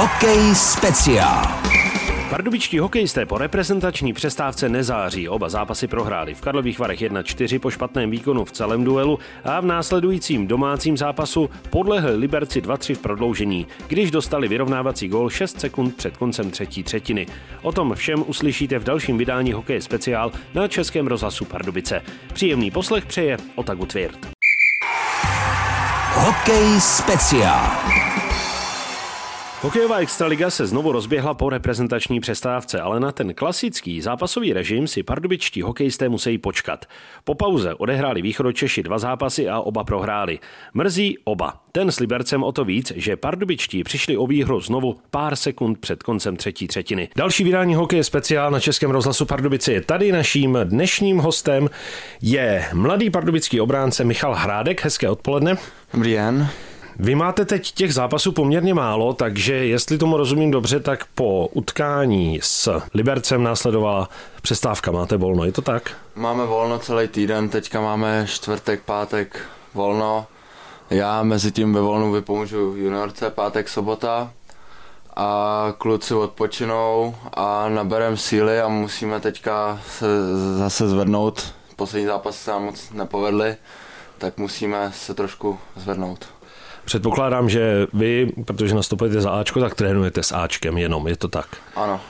Hokej speciál. Pardubičtí hokejisté po reprezentační přestávce nezáří. Oba zápasy prohráli v Karlových Varech 1-4 po špatném výkonu v celém duelu a v následujícím domácím zápasu podlehli Liberci 2-3 v prodloužení, když dostali vyrovnávací gól 6 sekund před koncem třetí třetiny. O tom všem uslyšíte v dalším vydání Hokej speciál na Českém rozhlasu Pardubice. Příjemný poslech přeje Otagu Tvirt. Hokej speciál. Hokejová extraliga se znovu rozběhla po reprezentační přestávce, ale na ten klasický zápasový režim si pardubičtí hokejisté musí počkat. Po pauze odehráli východočeši dva zápasy a oba prohráli. Mrzí oba. Ten s Libercem o to víc, že pardubičtí přišli o výhru znovu pár sekund před koncem třetí třetiny. Další vydání hokeje speciál na Českém rozhlasu Pardubice je tady. Naším dnešním hostem je mladý pardubický obránce Michal Hrádek. Hezké odpoledne. Dobrý den. Vy máte teď těch zápasů poměrně málo, takže jestli tomu rozumím dobře, tak po utkání s Libercem následovala přestávka. Máte volno, je to tak? Máme volno celý týden, teďka máme čtvrtek, pátek volno. Já mezi tím ve volnu vypomůžu juniorce, pátek, sobota a kluci odpočinou a naberem síly a musíme teďka se zase zvednout. Poslední zápas se nám moc nepovedly, tak musíme se trošku zvednout. Předpokládám, že vy, protože nastupujete za Ačko, tak trénujete s Ačkem jenom, je to tak? Ano.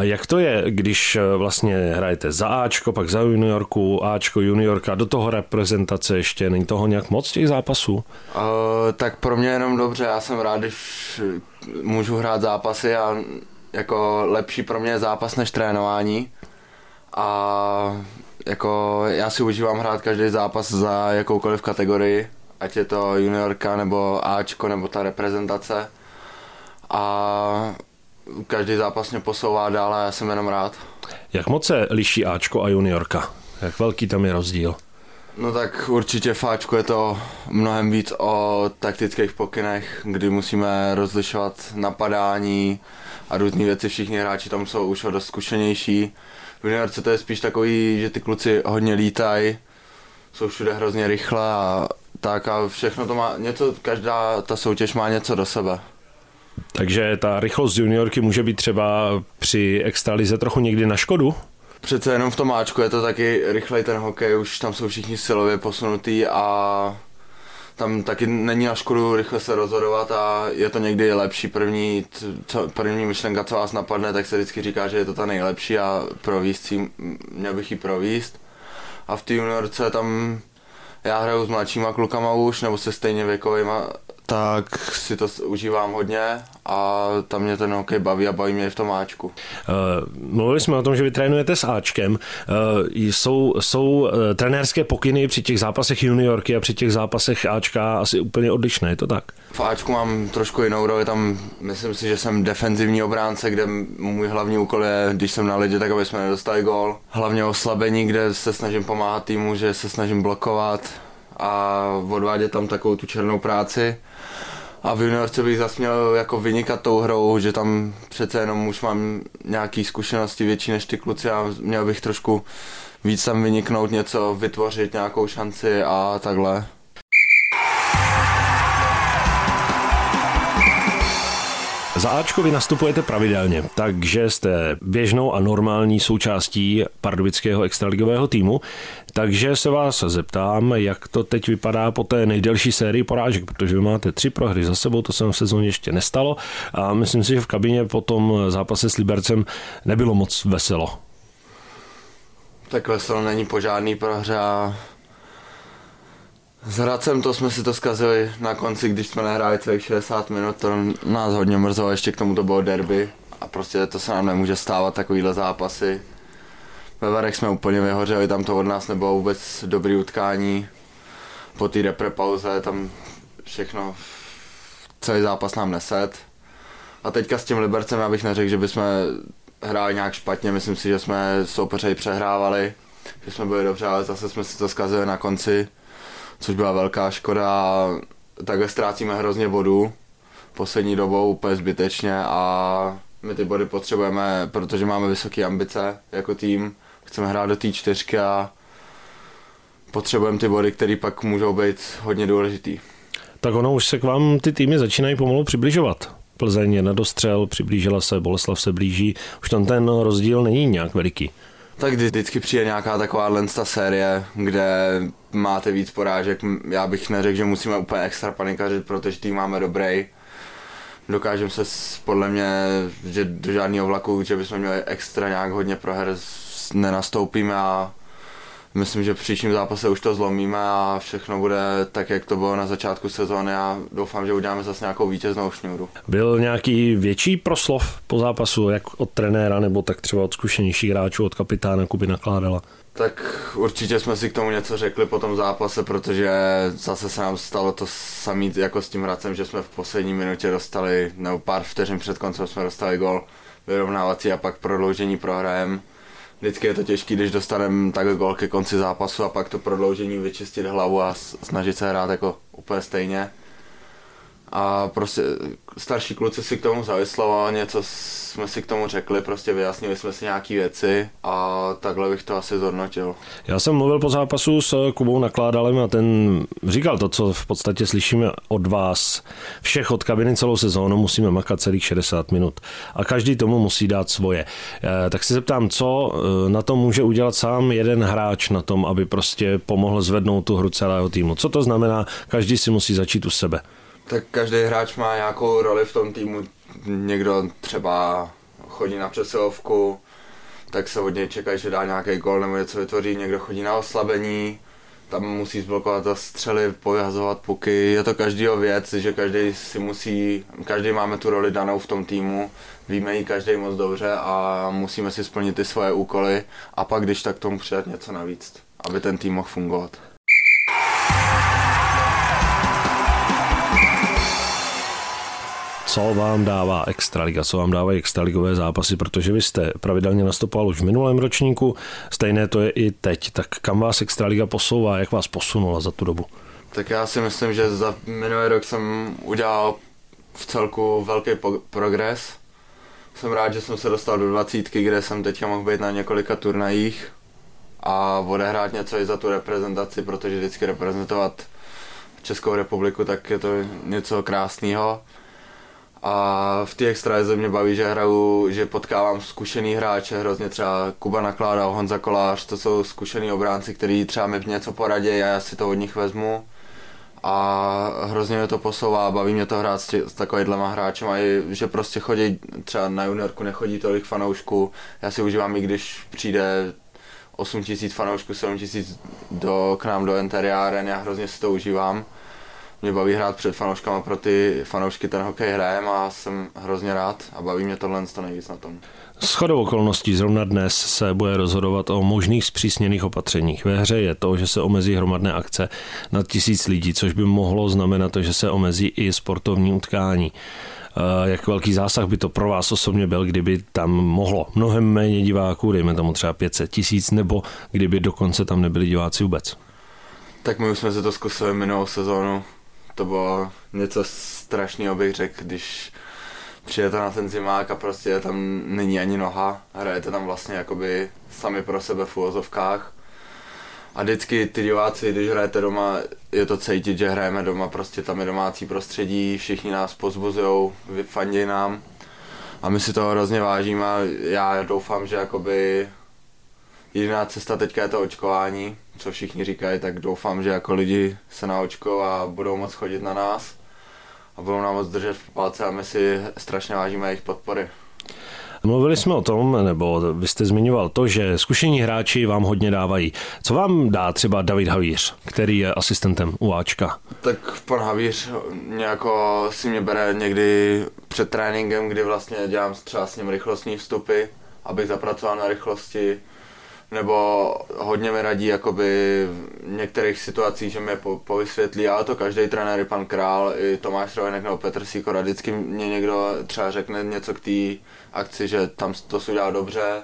Jak to je, když vlastně hrajete za Ačko, pak za juniorku, Ačko, juniorka, do toho reprezentace ještě, není toho nějak moc těch zápasů? Uh, tak pro mě jenom dobře, já jsem rád, když můžu hrát zápasy a jako lepší pro mě je zápas než trénování. A jako já si užívám hrát každý zápas za jakoukoliv kategorii, ať je to juniorka nebo Ačko nebo ta reprezentace. A každý zápas mě posouvá dál a já jsem jenom rád. Jak moc se liší Ačko a juniorka? Jak velký tam je rozdíl? No tak určitě v Ačku je to mnohem víc o taktických pokynech, kdy musíme rozlišovat napadání a různé věci. Všichni hráči tam jsou už dost zkušenější. V juniorce to je spíš takový, že ty kluci hodně lítají, jsou všude hrozně rychle a tak a všechno to má něco, každá ta soutěž má něco do sebe. Takže ta rychlost juniorky může být třeba při extralize trochu někdy na škodu? Přece jenom v tom máčku je to taky rychlej ten hokej, už tam jsou všichni silově posunutý a tam taky není na škodu rychle se rozhodovat a je to někdy lepší první, co, první myšlenka, co vás napadne, tak se vždycky říká, že je to ta nejlepší a províst si, měl bych ji províst. A v té juniorce tam já hraju s mladšíma klukama už, nebo se stejně věkovýma, tak si to užívám hodně a tam mě ten hokej baví a baví mě v tom Ačku. Uh, mluvili jsme o tom, že vy trénujete s Ačkem. Uh, jsou, jsou uh, trenérské pokyny při těch zápasech juniorky a při těch zápasech Ačka asi úplně odlišné, je to tak? V Ačku mám trošku jinou roli, tam myslím si, že jsem defenzivní obránce, kde můj hlavní úkol je, když jsem na ledě, tak aby jsme nedostali gól. Hlavně oslabení, kde se snažím pomáhat týmu, že se snažím blokovat a odvádět tam takovou tu černou práci. A v juniorce bych zase měl jako vynikat tou hrou, že tam přece jenom už mám nějaký zkušenosti větší než ty kluci a měl bych trošku víc tam vyniknout něco, vytvořit nějakou šanci a takhle. Za Ačko vy nastupujete pravidelně, takže jste běžnou a normální součástí pardubického extraligového týmu. Takže se vás zeptám, jak to teď vypadá po té nejdelší sérii porážek, protože vy máte tři prohry za sebou, to se v sezóně ještě nestalo a myslím si, že v kabině po tom zápase s Libercem nebylo moc veselo. Tak veselo není po žádný prohře a s Hradcem to jsme si to zkazili na konci, když jsme nehráli celých 60 minut, to nás hodně mrzelo, ještě k tomu to bylo derby a prostě to se nám nemůže stávat takovýhle zápasy. Ve Varech jsme úplně vyhořeli, tam to od nás nebylo vůbec dobrý utkání. Po té repre pauze tam všechno, celý zápas nám neset. A teďka s tím Libercem já bych neřekl, že bychom hráli nějak špatně, myslím si, že jsme soupeře přehrávali, že jsme byli dobře, ale zase jsme si to zkazili na konci což byla velká škoda takhle ztrácíme hrozně bodů poslední dobou úplně zbytečně a my ty body potřebujeme, protože máme vysoké ambice jako tým, chceme hrát do té čtyřky a potřebujeme ty body, které pak můžou být hodně důležitý. Tak ono už se k vám ty týmy začínají pomalu přibližovat. Plzeň je na dostřel, přiblížila se, Boleslav se blíží. Už tam ten rozdíl není nějak veliký. Tak vždycky přijde nějaká taková ta série, kde máte víc porážek. Já bych neřekl, že musíme úplně extra panikařit, protože tým máme dobrý. Dokážeme se podle mě, že do žádného vlaku, že bychom měli extra nějak hodně proher, nenastoupíme a myslím, že v příštím zápase už to zlomíme a všechno bude tak, jak to bylo na začátku sezóny a doufám, že uděláme zase nějakou vítěznou šňůru. Byl nějaký větší proslov po zápasu, jak od trenéra nebo tak třeba od zkušenějších hráčů, od kapitána Kuby nakládala? Tak určitě jsme si k tomu něco řekli po tom zápase, protože zase se nám stalo to samý jako s tím Hradcem, že jsme v poslední minutě dostali, nebo pár vteřin před koncem jsme dostali gol vyrovnávací a pak prodloužení prohrajem vždycky je to těžké, když dostaneme takhle gol ke konci zápasu a pak to prodloužení vyčistit hlavu a snažit se hrát jako úplně stejně. A prostě starší kluci si k tomu zavyslovali, něco jsme si k tomu řekli, prostě vyjasnili jsme si nějaké věci a takhle bych to asi zhodnotil. Já jsem mluvil po zápasu s Kubou Nakládalem a ten říkal to, co v podstatě slyšíme od vás všech od kabiny celou sezónu, musíme makat celých 60 minut a každý tomu musí dát svoje. Eh, tak se zeptám, co eh, na to může udělat sám jeden hráč na tom, aby prostě pomohl zvednout tu hru celého týmu. Co to znamená? Každý si musí začít u sebe. Tak každý hráč má nějakou roli v tom týmu. Někdo třeba chodí na přesilovku, tak se od něj čeká, že dá nějaký gol nebo něco vytvoří. Někdo chodí na oslabení, tam musí zblokovat ta střely, povyhazovat puky. Je to každýho věc, že každý si musí, každý máme tu roli danou v tom týmu, víme ji každý moc dobře a musíme si splnit ty svoje úkoly a pak když tak tomu přidat něco navíc, aby ten tým mohl fungovat. Co vám dává Extraliga, co vám dávají extraligové zápasy, protože vy jste pravidelně nastupoval už v minulém ročníku, stejné to je i teď. Tak kam vás Extraliga posouvá, jak vás posunula za tu dobu? Tak já si myslím, že za minulý rok jsem udělal v celku velký po- progres. Jsem rád, že jsem se dostal do dvacítky, kde jsem teďka mohl být na několika turnajích a odehrát něco i za tu reprezentaci, protože vždycky reprezentovat Českou republiku, tak je to něco krásného. A v té extralize mě baví, že hraju, že potkávám zkušený hráče, hrozně třeba Kuba Nakládal, Honza Kolář, to jsou zkušený obránci, kteří třeba mi něco poradí a já si to od nich vezmu. A hrozně mě to posouvá, baví mě to hrát s, tě, s takovýhlema a i, že prostě chodí, třeba na juniorku nechodí tolik fanoušků, já si užívám i když přijde 8 tisíc fanoušků, 7 tisíc do, k nám do interiáren, já hrozně si to užívám mě baví hrát před fanouškama, pro ty fanoušky ten hokej hrajem a jsem hrozně rád a baví mě tohle to nejvíc na tom. S chodou okolností zrovna dnes se bude rozhodovat o možných zpřísněných opatřeních. Ve hře je to, že se omezí hromadné akce na tisíc lidí, což by mohlo znamenat, že se omezí i sportovní utkání. Jak velký zásah by to pro vás osobně byl, kdyby tam mohlo mnohem méně diváků, dejme tomu třeba 500 tisíc, nebo kdyby dokonce tam nebyli diváci vůbec? Tak my už jsme se to zkusili minulou sezónu, to bylo něco strašného, bych řekl, když přijete na ten zimák a prostě tam není ani noha, hrajete tam vlastně jakoby sami pro sebe v úvozovkách. A vždycky ty diváci, když hrajete doma, je to cítit, že hrajeme doma, prostě tam je domácí prostředí, všichni nás pozbuzují, fandí nám. A my si toho hrozně vážíme a já doufám, že jakoby jediná cesta teďka je to očkování, co všichni říkají, tak doufám, že jako lidi se naočkou a budou moc chodit na nás a budou nám moc držet v palce a my si strašně vážíme jejich podpory. Mluvili jsme o tom, nebo vy jste zmiňoval to, že zkušení hráči vám hodně dávají. Co vám dá třeba David Havíř, který je asistentem u Ačka? Tak pan Havíř nějako si mě bere někdy před tréninkem, kdy vlastně dělám třeba s ním rychlostní vstupy, abych zapracoval na rychlosti nebo hodně mi radí jakoby v některých situacích, že mě po, povysvětlí, ale to každý trenér, pan Král, i Tomáš Rovenek nebo Petr Sikora, vždycky mě někdo třeba řekne něco k té akci, že tam to si udělal dobře,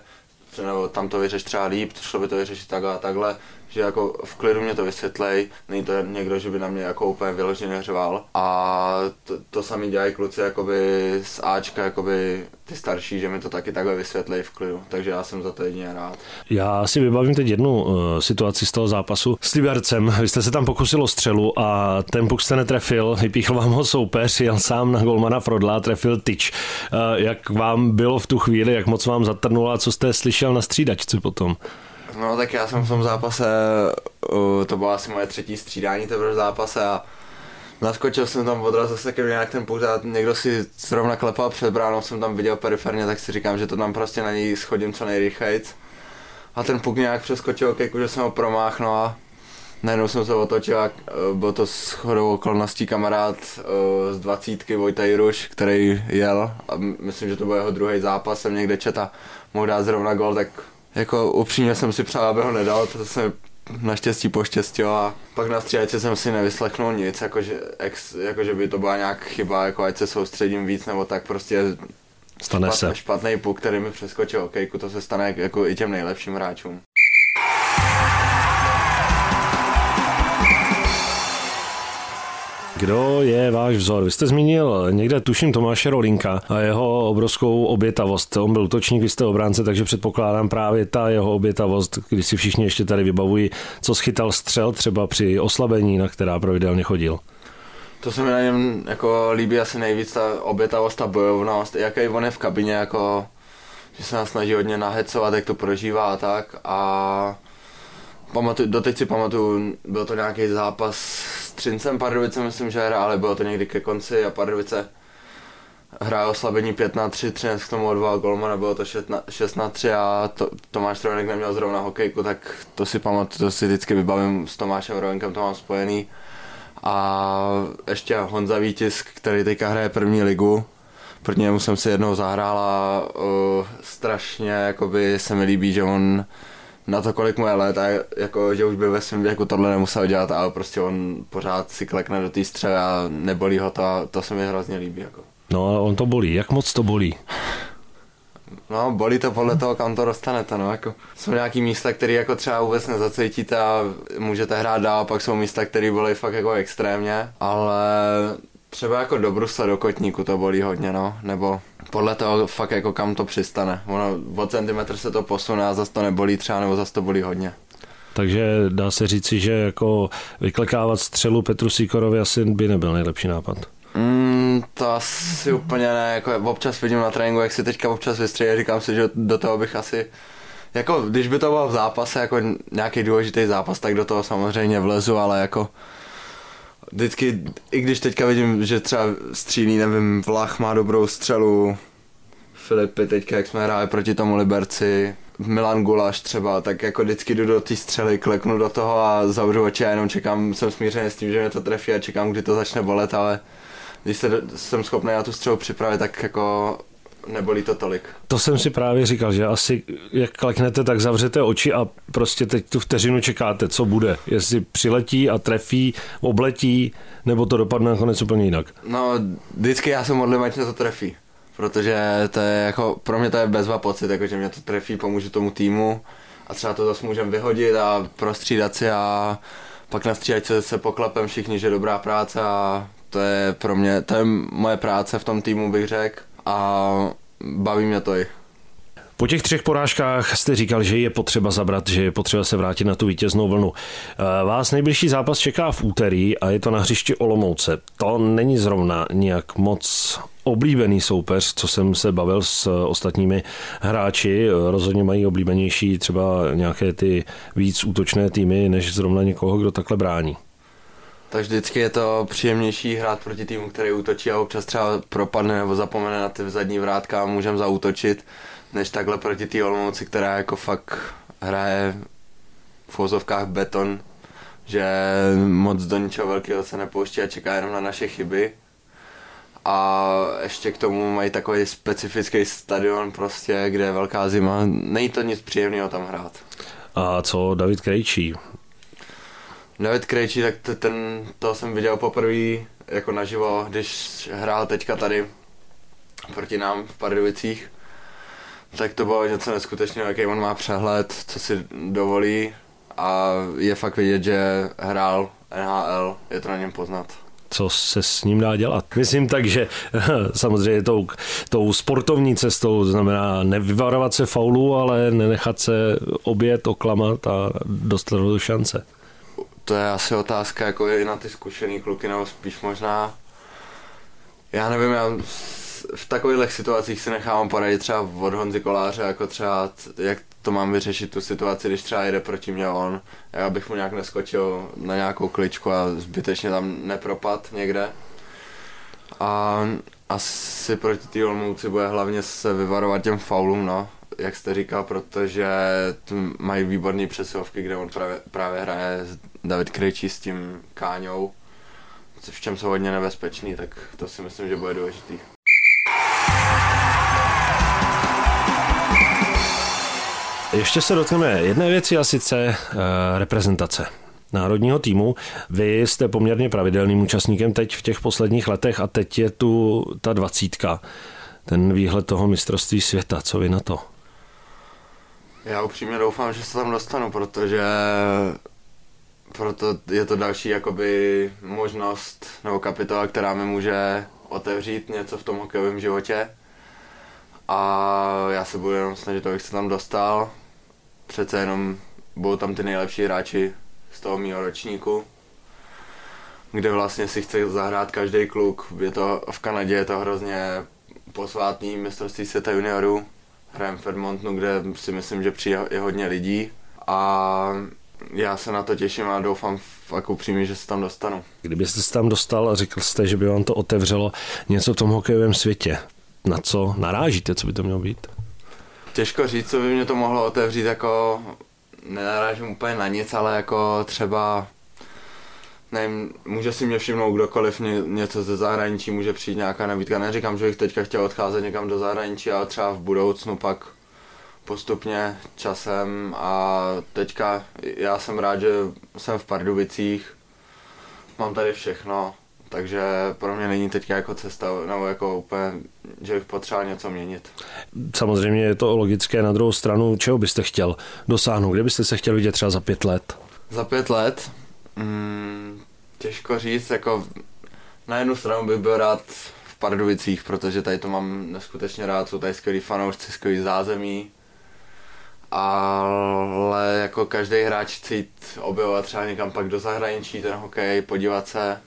nebo tam to vyřeš třeba líp, šlo by to vyřešit takhle a takhle, že jako v klidu mě to vysvětlej, není to někdo, že by na mě jako úplně vyloženě řval. A to, to sami dělají kluci jakoby z Ačka, jakoby ty starší, že mi to taky takhle vysvětlej v klidu, takže já jsem za to jedině rád. Já si vybavím teď jednu uh, situaci z toho zápasu s Libercem. Vy jste se tam pokusil o střelu a ten puk jste netrefil, vypíchl vám ho soupeř, jel sám na golmana Frodla, trefil tyč. Uh, jak vám bylo v tu chvíli, jak moc vám zatrnulo a co jste slyšel na střídačce potom? No tak já jsem v tom zápase, uh, to bylo asi moje třetí střídání teprve v zápase a naskočil jsem tam odraz zase ke nějak ten pořád, někdo si zrovna klepal před bránou, jsem tam viděl periferně, tak si říkám, že to tam prostě na něj schodím co nejrychlejc. A ten puk nějak přeskočil kejku, že jsem ho promáchnul a najednou jsem se otočil a byl to s chodou okolností kamarád z dvacítky Vojta Jiruš, který jel a myslím, že to byl jeho druhý zápas, jsem někde četa, mohl dát zrovna gol, tak jako upřímně jsem si přál, aby ho nedal, to se naštěstí poštěstilo a pak na střídačce jsem si nevyslechnul nic, jakože, ex, jakože by to byla nějak chyba, jako ať se soustředím víc nebo tak prostě Stane špat, se. špatný puk, který mi přeskočil okejku, to se stane jako i těm nejlepším hráčům. Kdo je váš vzor? Vy jste zmínil někde, tuším, Tomáše Rolinka a jeho obrovskou obětavost. On byl útočník, vy jste obránce, takže předpokládám právě ta jeho obětavost, když si všichni ještě tady vybavují, co schytal střel třeba při oslabení, na která pravidelně chodil. To se mi na něm jako líbí asi nejvíc, ta obětavost, ta bojovnost, jaký on je v kabině, jako, že se nás snaží hodně nahecovat, jak to prožívá a tak a pamatuju, doteď si pamatuju, byl to nějaký zápas s Třincem Pardubice, myslím, že hra, ale bylo to někdy ke konci a Pardubice hraje oslabení 5 na 3, Třinec k tomu odval golmana, bylo to 6 na, 6 na 3 a to, Tomáš Trojenek neměl zrovna hokejku, tak to si pamatuju, to si vždycky vybavím s Tomášem Rojenkem, to mám spojený. A ještě Honza Vítisk, který teďka hraje první ligu, proti němu jsem si jednou zahrál a uh, strašně jakoby se mi líbí, že on na to, kolik mu je let a jako, že už by ve svém věku tohle nemusel dělat, ale prostě on pořád si klekne do té střely a nebolí ho to a to se mi hrozně líbí. Jako. No ale on to bolí. Jak moc to bolí? No, bolí to podle toho, kam to dostanete, no, jako jsou nějaký místa, které jako třeba vůbec nezacítíte a můžete hrát dál, pak jsou místa, které bolí fakt jako extrémně, ale třeba jako do brusle, do kotníku to bolí hodně, no, nebo podle toho fakt jako kam to přistane. Ono o centimetr se to posune a zase to nebolí třeba, nebo zase to bolí hodně. Takže dá se říci, že jako vyklekávat střelu Petru Sikorovi asi by nebyl nejlepší nápad. Mm, to asi úplně ne, jako občas vidím na tréninku, jak si teďka občas vystříje, říkám si, že do toho bych asi jako když by to bylo v zápase, jako nějaký důležitý zápas, tak do toho samozřejmě vlezu, ale jako vždycky, i když teďka vidím, že třeba střílí, nevím, Vlach má dobrou střelu, Filipy teďka, jak jsme hráli proti tomu Liberci, Milan Gulaš třeba, tak jako vždycky jdu do té střely, kleknu do toho a zavřu oči a jenom čekám, jsem smířený s tím, že mě to trefí a čekám, kdy to začne bolet, ale když se, jsem schopný na tu střelu připravit, tak jako nebolí to tolik. To jsem si právě říkal, že asi jak kleknete, tak zavřete oči a prostě teď tu vteřinu čekáte, co bude. Jestli přiletí a trefí, obletí, nebo to dopadne nakonec úplně jinak. No, vždycky já se modlím, ať mě to trefí. Protože to je jako, pro mě to je bezva pocit, jako že mě to trefí, pomůžu tomu týmu a třeba to zase můžeme vyhodit a prostřídat si a pak na střídačce se poklepem všichni, že dobrá práce a to je pro mě, to je moje práce v tom týmu, bych řekl a baví mě to i. Po těch třech porážkách jste říkal, že je potřeba zabrat, že je potřeba se vrátit na tu vítěznou vlnu. Vás nejbližší zápas čeká v úterý a je to na hřišti Olomouce. To není zrovna nějak moc oblíbený soupeř, co jsem se bavil s ostatními hráči. Rozhodně mají oblíbenější třeba nějaké ty víc útočné týmy, než zrovna někoho, kdo takhle brání. Tak vždycky je to příjemnější hrát proti týmu, který útočí a občas třeba propadne nebo zapomene na ty zadní vrátka a můžeme zautočit, než takhle proti té Olomouci, která jako fakt hraje v vozovkách beton, že moc do ničeho velkého se nepouští a čeká jenom na naše chyby. A ještě k tomu mají takový specifický stadion prostě, kde je velká zima. Není to nic příjemného tam hrát. A co David Krejčí? David Krejčí, tak to, ten, to jsem viděl poprvé jako naživo, když hrál teďka tady proti nám v Pardubicích. Tak to bylo něco neskutečného, jaký on má přehled, co si dovolí a je fakt vidět, že hrál NHL, je to na něm poznat co se s ním dá dělat. Myslím tak, že samozřejmě tou, tou sportovní cestou, to znamená nevyvarovat se faulu, ale nenechat se obět, oklamat a dostat do šance. To je asi otázka jako i na ty zkušený kluky, nebo spíš možná, já nevím, já v takových situacích si nechávám poradit třeba od Honzy Koláře, jako třeba jak to mám vyřešit tu situaci, když třeba jede proti mě on, já bych mu nějak neskočil na nějakou kličku a zbytečně tam nepropad někde. A asi proti té Olmouci bude hlavně se vyvarovat těm faulům, no, jak jste říkal, protože mají výborné přesilovky, kde on právě, právě hraje David Krejčí s tím Káňou, v čem jsou hodně nebezpečný, tak to si myslím, že bude důležitý. Ještě se dotkneme jedné věci a sice uh, reprezentace národního týmu. Vy jste poměrně pravidelným účastníkem teď v těch posledních letech a teď je tu ta dvacítka, ten výhled toho mistrovství světa. Co vy na to? Já upřímně doufám, že se tam dostanu, protože proto je to další jakoby možnost nebo kapitola, která mi může otevřít něco v tom hokejovém životě. A já se budu jenom snažit, abych se tam dostal přece jenom budou tam ty nejlepší hráči z toho mého ročníku, kde vlastně si chce zahrát každý kluk. Je to, v Kanadě je to hrozně posvátný mistrovství světa juniorů. Hrajem v Edmontonu, kde si myslím, že přijde hodně lidí a já se na to těším a doufám fakt upřímně, že se tam dostanu. Kdybyste se tam dostal a řekl jste, že by vám to otevřelo něco v tom hokejovém světě, na co narážíte, co by to mělo být? Těžko říct, co by mě to mohlo otevřít, jako nenarážím úplně na nic, ale jako třeba nevím, může si mě všimnout kdokoliv ně, něco ze zahraničí, může přijít nějaká nabídka. Neříkám, že bych teďka chtěl odcházet někam do zahraničí, ale třeba v budoucnu pak postupně časem a teďka já jsem rád, že jsem v Pardubicích, mám tady všechno, takže pro mě není teď jako cesta, nebo jako úplně, že bych potřeboval něco měnit. Samozřejmě je to logické, na druhou stranu, čeho byste chtěl dosáhnout, kde byste se chtěl vidět třeba za pět let? Za pět let? Hmm, těžko říct, jako na jednu stranu bych byl rád v Pardubicích, protože tady to mám neskutečně rád, jsou tady skvělí fanoušci, skvělý zázemí, ale jako každý hráč chce jít objevovat třeba někam pak do zahraničí ten hokej, podívat se,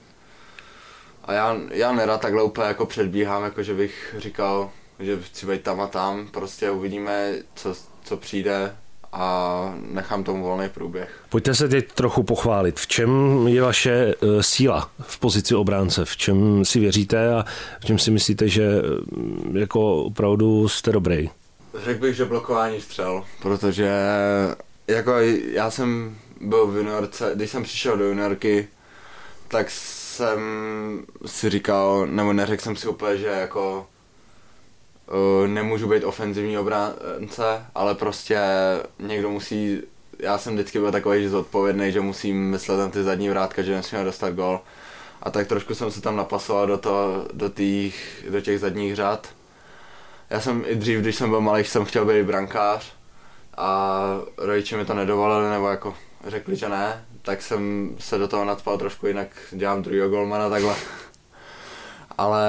a já, já nerad takhle úplně jako předbíhám, jako že bych říkal, že chci být tam a tam, prostě uvidíme, co, co přijde a nechám tomu volný průběh. Pojďte se teď trochu pochválit. V čem je vaše uh, síla v pozici obránce? V čem si věříte a v čem si myslíte, že uh, jako opravdu jste dobrý? Řekl bych, že blokování střel, protože jako já jsem byl v juniorce, když jsem přišel do juniorky, tak jsem si říkal, nebo neřekl jsem si úplně, že jako uh, nemůžu být ofenzivní obránce, ale prostě někdo musí, já jsem vždycky byl takový že zodpovědný, že musím myslet na ty zadní vrátka, že nesmíme dostat gol. A tak trošku jsem se tam napasoval do, to, do, tých, do těch zadních řad. Já jsem i dřív, když jsem byl malý, jsem chtěl být brankář a rodiče mi to nedovolili, nebo jako řekli, že ne, tak jsem se do toho nadspal trošku, jinak dělám druhého golmana takhle. Ale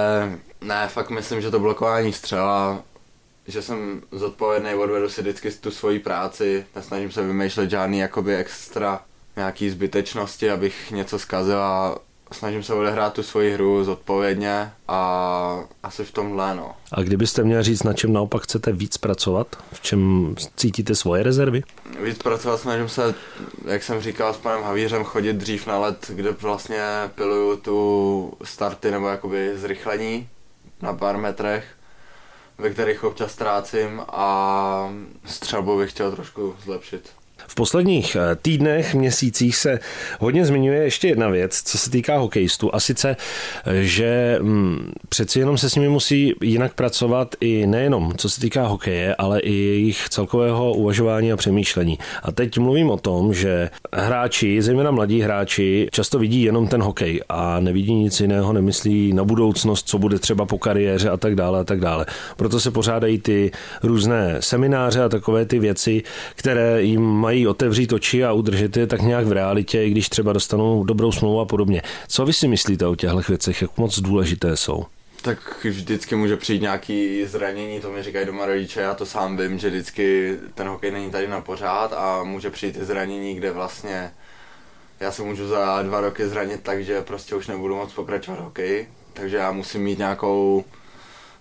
ne, fakt myslím, že to blokování střela, že jsem zodpovědný, odvedu si vždycky tu svoji práci, nesnažím se vymýšlet žádný jakoby extra nějaký zbytečnosti, abych něco zkazil a snažím se odehrát tu svoji hru zodpovědně a asi v tomhle, no. A kdybyste měl říct, na čem naopak chcete víc pracovat? V čem cítíte svoje rezervy? Víc pracovat snažím se, jak jsem říkal s panem Havířem, chodit dřív na let, kde vlastně piluju tu starty nebo jakoby zrychlení na pár metrech, ve kterých občas ztrácím a střelbu bych chtěl trošku zlepšit. V posledních eh, týdnech, měsících se hodně zmiňuje ještě jedna věc, co se týká hokejistů, a sice, eh, že hm, přeci jenom se s nimi musí jinak pracovat i nejenom co se týká hokeje, ale i jejich celkového uvažování a přemýšlení. A teď mluvím o tom, že hráči, zejména mladí hráči, často vidí jenom ten hokej a nevidí nic jiného, nemyslí na budoucnost, co bude třeba po kariéře a tak dále a tak dále. Proto se pořádají ty různé semináře a takové ty věci, které jim mají otevřít oči a udržet je tak nějak v realitě, i když třeba dostanou dobrou smlouvu a podobně. Co vy si myslíte o těchto věcech, jak moc důležité jsou? Tak vždycky může přijít nějaký zranění, to mi říkají doma rodiče, já to sám vím, že vždycky ten hokej není tady na pořád a může přijít i zranění, kde vlastně já se můžu za dva roky zranit tak, že prostě už nebudu moc pokračovat hokej, takže já musím mít nějakou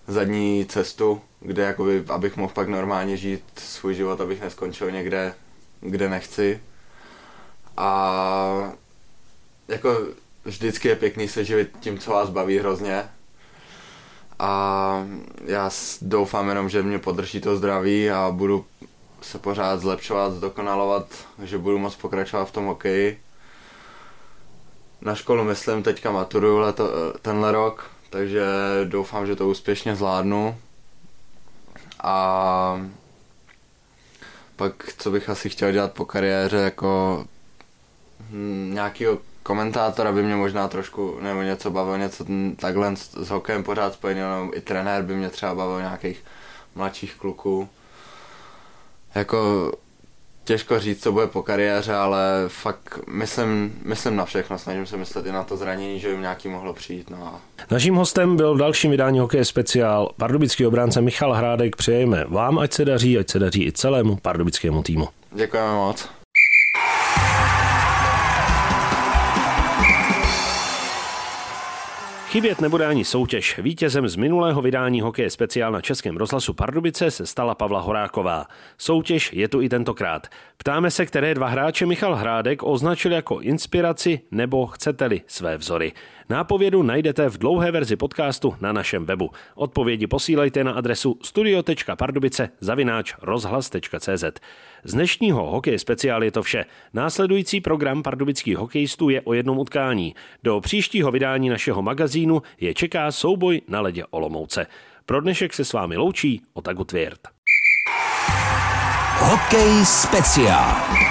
zadní cestu, kde jakoby, abych mohl pak normálně žít svůj život, abych neskončil někde, kde nechci. A jako vždycky je pěkný se živit tím, co vás baví hrozně. A já doufám jenom, že mě podrží to zdraví a budu se pořád zlepšovat, zdokonalovat, že budu moct pokračovat v tom hokeji. Na školu myslím teďka maturuju leto, tenhle rok, takže doufám, že to úspěšně zvládnu. A pak, co bych asi chtěl dělat po kariéře, jako hm, nějakýho komentátora by mě možná trošku, nebo něco bavil, něco takhle s, s hokejem pořád spojený, nebo i trenér by mě třeba bavil nějakých mladších kluků. Jako těžko říct, co bude po kariéře, ale fakt myslím, myslím na všechno, snažím se myslet i na to zranění, že by nějaký mohlo přijít. No a... Naším hostem byl v dalším vydání Hokej speciál pardubický obránce Michal Hrádek. Přejeme vám, ať se daří, ať se daří i celému pardubickému týmu. Děkujeme moc. Chybět nebude ani soutěž. Vítězem z minulého vydání hokeje speciál na Českém rozhlasu Pardubice se stala Pavla Horáková. Soutěž je tu i tentokrát. Ptáme se, které dva hráče Michal Hrádek označil jako inspiraci nebo chcete-li své vzory. Nápovědu najdete v dlouhé verzi podcastu na našem webu. Odpovědi posílejte na adresu studio.pardubice zavináč rozhlas.cz. Z dnešního hokej speciál je to vše. Následující program pardubických hokejistů je o jednom utkání. Do příštího vydání našeho magazínu je čeká souboj na ledě Olomouce. Pro dnešek se s vámi loučí Otaku Tvěrt. Hokej speciál.